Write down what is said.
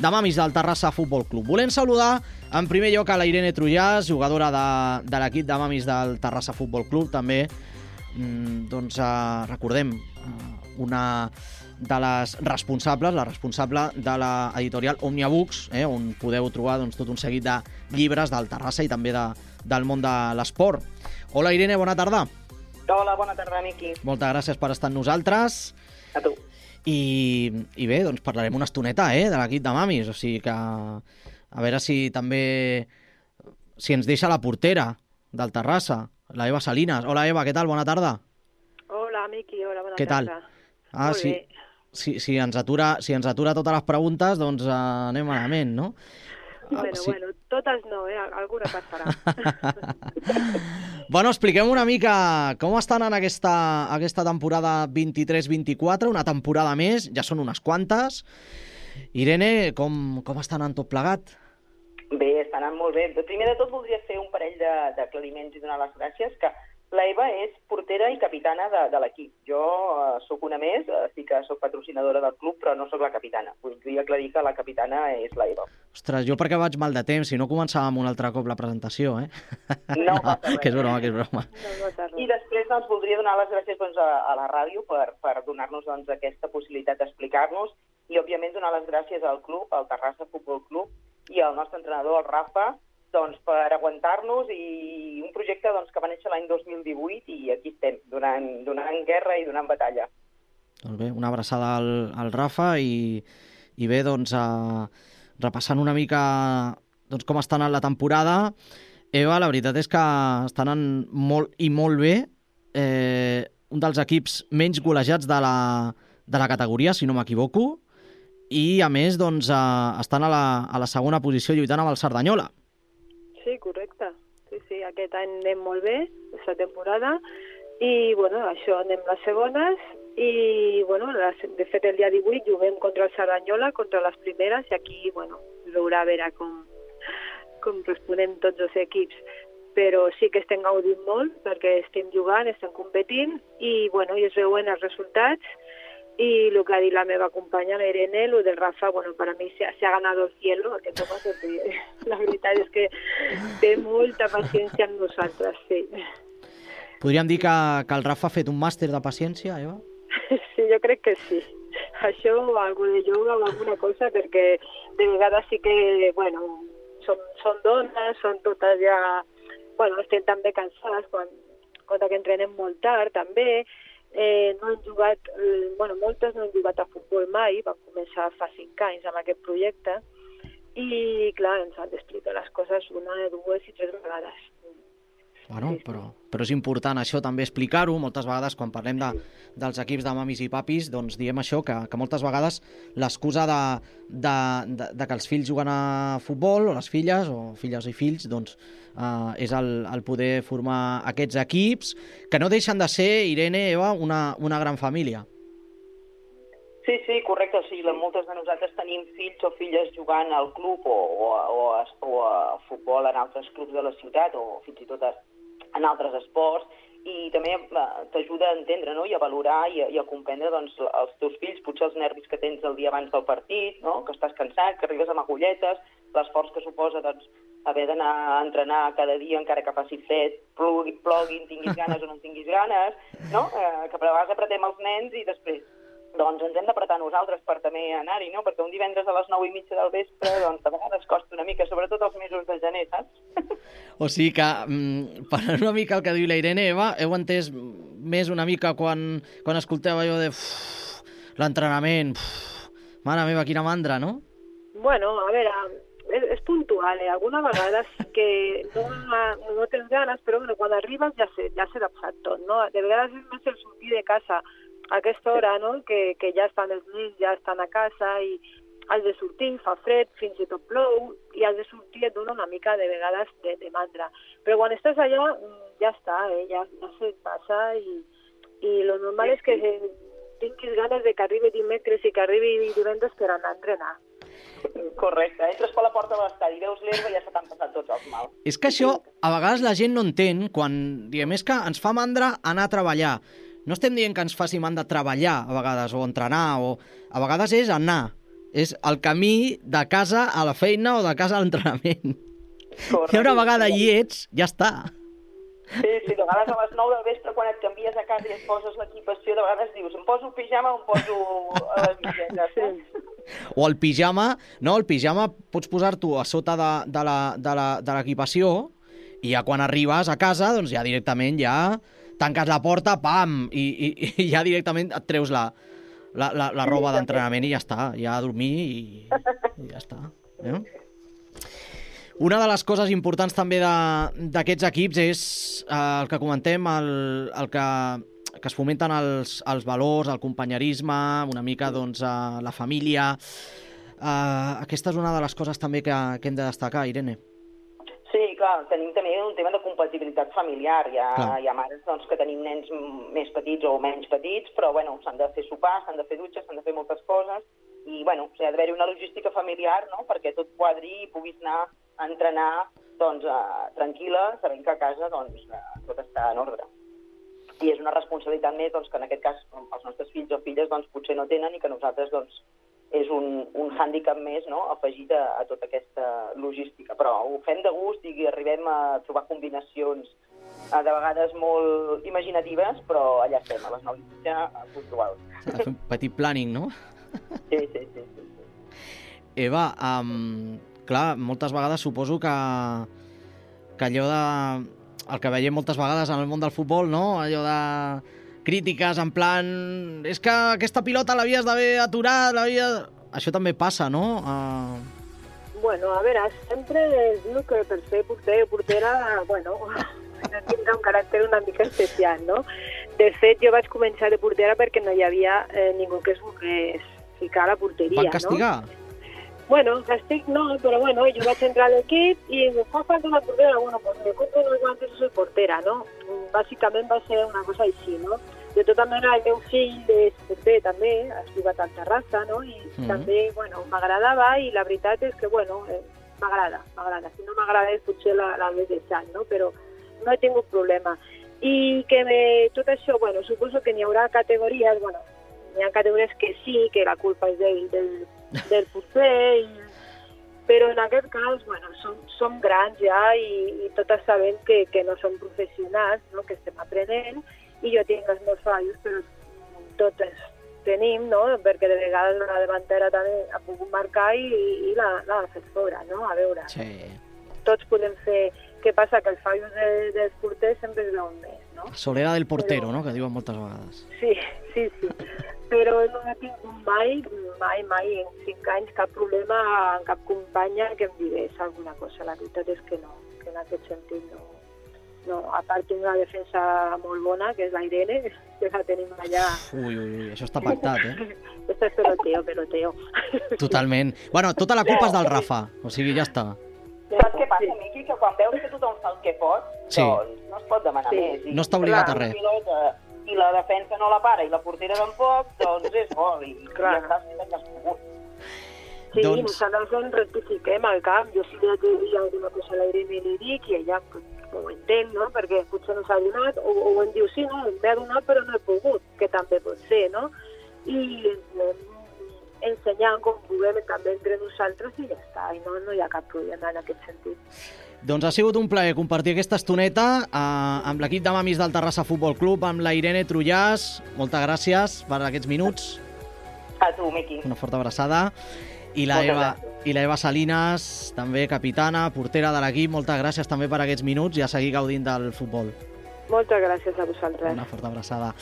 de Mamis del Terrassa Futbol Club. Volem saludar en primer lloc a la Irene Trullàs, jugadora de, de l'equip de Mamis del Terrassa Futbol Club, també, mm, doncs, eh, recordem, eh, una de les responsables, la responsable de l'editorial Omnia Books, eh, on podeu trobar doncs, tot un seguit de llibres del Terrassa i també de, del món de l'esport. Hola Irene, bona tarda. Hola, bona tarda, Miqui. Moltes gràcies per estar amb nosaltres. A tu. I, i bé, doncs parlarem una estoneta eh, de l'equip de mamis, o sigui que a veure si també si ens deixa la portera del Terrassa, la Eva Salinas. Hola Eva, què tal? Bona tarda. Hola, Miqui, hola, bona Què tal? tarda. Ah, Molt sí. bé. Si, si, ens atura, si ens atura totes les preguntes, doncs eh, anem malament, no? Ah, Bueno, sí. bueno, totes no, eh? Alguna passarà. Bueno, expliquem una mica com estan en aquesta, aquesta temporada 23-24, una temporada més, ja són unes quantes. Irene, com, com estan en tot plegat? Bé, està anant molt bé. Primer de tot voldria fer un parell de- d'aclariments i donar les gràcies, que la Eva és portera i capitana de, de l'equip. Jo eh, sóc una més, eh, sí que sóc patrocinadora del club, però no sóc la capitana. Voldria aclarir que la capitana és la Eva. Ostres, jo perquè vaig mal de temps, si no començàvem un altre cop la presentació, eh? No res. que és broma, que és broma. no, no I després doncs, voldria donar les gràcies doncs, a, a la ràdio per, per donar-nos doncs, aquesta possibilitat d'explicar-nos i, òbviament, donar les gràcies al club, al Terrassa Futbol Club i al nostre entrenador, el Rafa, doncs, per aguantar-nos i un projecte doncs, que va néixer l'any 2018 i aquí estem, donant, donant guerra i donant batalla. Doncs bé, una abraçada al, al Rafa i, i bé, doncs, uh, repassant una mica doncs, com està anant la temporada, Eva, la veritat és que està anant molt i molt bé. Eh, un dels equips menys golejats de la, de la categoria, si no m'equivoco, i a més doncs, uh, estan a la, a la segona posició lluitant amb el Cerdanyola. Sí, correcte. Sí, sí, aquest any anem molt bé, aquesta temporada, i, bueno, això, anem les segones, i, bueno, les, de fet, el dia 18 juguem contra el Sardanyola, contra les primeres, i aquí, bueno, veurà a veure com, com responem tots els equips. Però sí que estem gaudint molt, perquè estem jugant, estem competint, i, bueno, i es veuen els resultats, y lo que ha dit la meva companya, la Irene, lo del Rafa, bueno, para mí se, ha- se ha ganado el cielo, aquest home, perquè la veritat és que té molta paciència amb nosaltres, sí. Podríem dir que, que el Rafa ha fet un màster de paciència, Eva? Sí, jo crec que sí. Això o algo de yoga o alguna cosa, perquè de vegades sí que, bueno, són, són dones, són totes ja... Bueno, estem també cansades quan, quan que entrenem molt tard, també. Eh, no han jugat, eh, bueno, moltes no han jugat a futbol mai, van començar fa cinc anys amb aquest projecte, i clar, ens han d'explicar les coses una, dues i tres vegades. Bueno, Sí, sí. però, però és important això també explicar-ho. Moltes vegades quan parlem de, dels equips de mamis i papis, doncs diem això, que, que moltes vegades l'excusa de, de, de, de que els fills juguen a futbol, o les filles, o filles i fills, doncs eh, és el, el poder formar aquests equips, que no deixen de ser, Irene, Eva, una, una gran família. Sí, sí, correcte. O sigui, moltes de nosaltres tenim fills o filles jugant al club o, o, o, a, o a futbol en altres clubs de la ciutat o fins i tot a, en altres esports i també eh, t'ajuda a entendre no? i a valorar i a, i a comprendre doncs, els teus fills, potser els nervis que tens el dia abans del partit, no? que estàs cansat, que arribes amb agulletes, l'esforç que suposa doncs, haver d'anar a entrenar cada dia encara que faci fred, plogui, ploguin, tinguis ganes o no tinguis ganes, no? eh, que a vegades apretem els nens i després doncs ens hem d'apretar nosaltres per també anar-hi, no? Perquè un divendres a les 9 i mitja del vespre, doncs a vegades costa una mica, sobretot els mesos de gener, saps? O sigui que, mm, per una mica el que diu la Irene, Eva, heu entès més una mica quan, quan escolteu allò de "Uf, l'entrenament, mare meva, quina mandra, no? Bueno, a veure, és, és puntual, eh? Alguna vegada sí que no, no tens ganes, però bueno, quan arribes ja se, ja passat tot, no? De vegades és més el sortir de casa a aquesta hora, no?, que, que ja estan els nens, ja estan a casa i has de sortir, fa fred, fins i tot plou, i has de sortir et dona una mica de vegades de, de mandra. Però quan estàs allà, mm, ja està, eh? ja, ja se passa i, i lo normal és que tinguis ganes de que arribi dimecres i que arribi divendres per anar a entrenar. Correcte, entres per la porta de l'estadi, veus l'herba i ja se t'han passat tots els mals. És que això a vegades la gent no entén quan diem és que ens fa mandra anar a treballar. No estem dient que ens faci mandra treballar a vegades o entrenar o a vegades és anar. És el camí de casa a la feina o de casa a l'entrenament. I una vegada hi ets, ja està. Sí, sí, de vegades a les 9 del vespre, quan et canvies a casa i et poses l'equipació, de vegades dius, em poso el pijama o em poso a les mitgetes. Sí. O el pijama, no, el pijama pots posar-t'ho a sota de, de la- de la- de l'equipació i ja quan arribes a casa, doncs ja directament ja tanques la porta, pam, i, i, i ja directament et treus la, la, la, la roba d'entrenament i ja està, ja a dormir i, i ja està. Eh? Una de les coses importants també d'aquests equips és eh, el que comentem, el, el que, que es fomenten els, els valors, el companyerisme, una mica doncs, eh, la família. Eh, aquesta és una de les coses també que, que hem de destacar, Irene. Sí, clar, tenim també un tema de compatibilitat familiar. Hi ha, Clar. hi ha mares doncs, que tenim nens més petits o menys petits, però bueno, s'han de fer sopar, s'han de fer dutxes, s'han de fer moltes coses, i bueno, o sigui, ha d'haver-hi una logística familiar no? perquè tot quadri i puguis anar a entrenar doncs, eh, tranquil·la, sabent que a casa doncs, eh, tot està en ordre. I és una responsabilitat més doncs, que en aquest cas els nostres fills o filles doncs, potser no tenen i que nosaltres doncs, és un, un hàndicap més no? afegit a, a tota aquesta logística. Però ho fem de gust i arribem a trobar combinacions eh, de vegades molt imaginatives, però allà estem, a les 9 i mitja, puntuals. S'ha de fer un petit planning, no? Sí, sí, sí. sí, sí. Eva, um, clar, moltes vegades suposo que, que allò de... El que veiem moltes vegades en el món del futbol, no? Allò de crítiques en plan... És que aquesta pilota l'havies d'haver aturat, l'havia... Això també passa, no? Uh, Bueno, a veure, sempre es diu que per ser porter o portera, bueno, tindrà un caràcter una mica especial, no? De fet, jo vaig començar de portera perquè no hi havia eh, ningú que es volgués ficar a la porteria, van castigar? no? Bueno, castig no, però bueno, jo vaig entrar a l'equip i em fa falta una portera, bueno, pues me compro unos guantes y soy portera, no? Bàsicament va ser una cosa així, no? De tota manera, el meu fill és porter també, ha jugat al Terrassa, no? I Mhm. també, bueno, m'agradava i la veritat és que, bueno, eh, m'agrada, m'agrada. Si no m'agradés potser la- l'hagués deixat, no? Però no he tingut problema. I que me, tot això, bueno, suposo que n'hi haurà categories, bueno, n'hi ha categories que sí, que la culpa és del, del, del porter, i, però en aquest cas, bueno, som, som grans ja i, i totes sabem que, que no som professionals, no? que estem aprenent, i jo tinc els meus fallos, però totes tenim, no? perquè de vegades la davantera també ha pogut marcar i, i l'ha fet fora, no? A veure, Sí. tots podem fer... Què passa? Que els fallos de, dels porters sempre es veuen més, no? Solera del portero, no? Que diuen moltes vegades. Sí, sí, sí. Però no he tingut mai, mai, mai, en cinc anys, cap problema amb cap companya que em digués alguna cosa. La veritat és que no, que en aquest sentit no. No. A part, tinc una defensa molt bona, que és la Irene, que la tenim allà. Ui, ui, ui, això està pactat, eh? Esto es peloteo, peloteo. Totalment. Bueno, tota la culpa és del Rafa, o sigui, ja està. Saps què passa, Miqui? Que quan veus que tothom fa el que pot, Sí. doncs no es pot demanar Sí. més. I, No està obligat clar, a res. la pilota I la defensa no la para i la portera tampoc, doncs és gol. I, Clar. i ja estàs fent el que has pogut. Sí, Doncs- doncs... nosaltres en rectifiquem al camp. Jo si li haig de dir alguna cosa a l'Irene li dic i ella pues, ho entén, no? Perquè potser no s'ha donat, o, o em diu, sí, no, m'he donat però no he pogut, que també pot ser, no? I anem ensenyant com puguem també entre nosaltres i ja està, i no, no hi ha cap problema en aquest sentit. Doncs ha sigut un plaer compartir aquesta estoneta eh, amb l'equip de mamis del Terrassa Futbol Club, amb la Irene Trullàs. Moltes gràcies per aquests minuts. A tu, Miqui. Una forta abraçada. I la, Moltes Eva, gràcies. I la Eva Salinas, també capitana, portera de l'equip. Moltes gràcies també per aquests minuts i a seguir gaudint del futbol. Moltes gràcies a vosaltres. Una forta abraçada.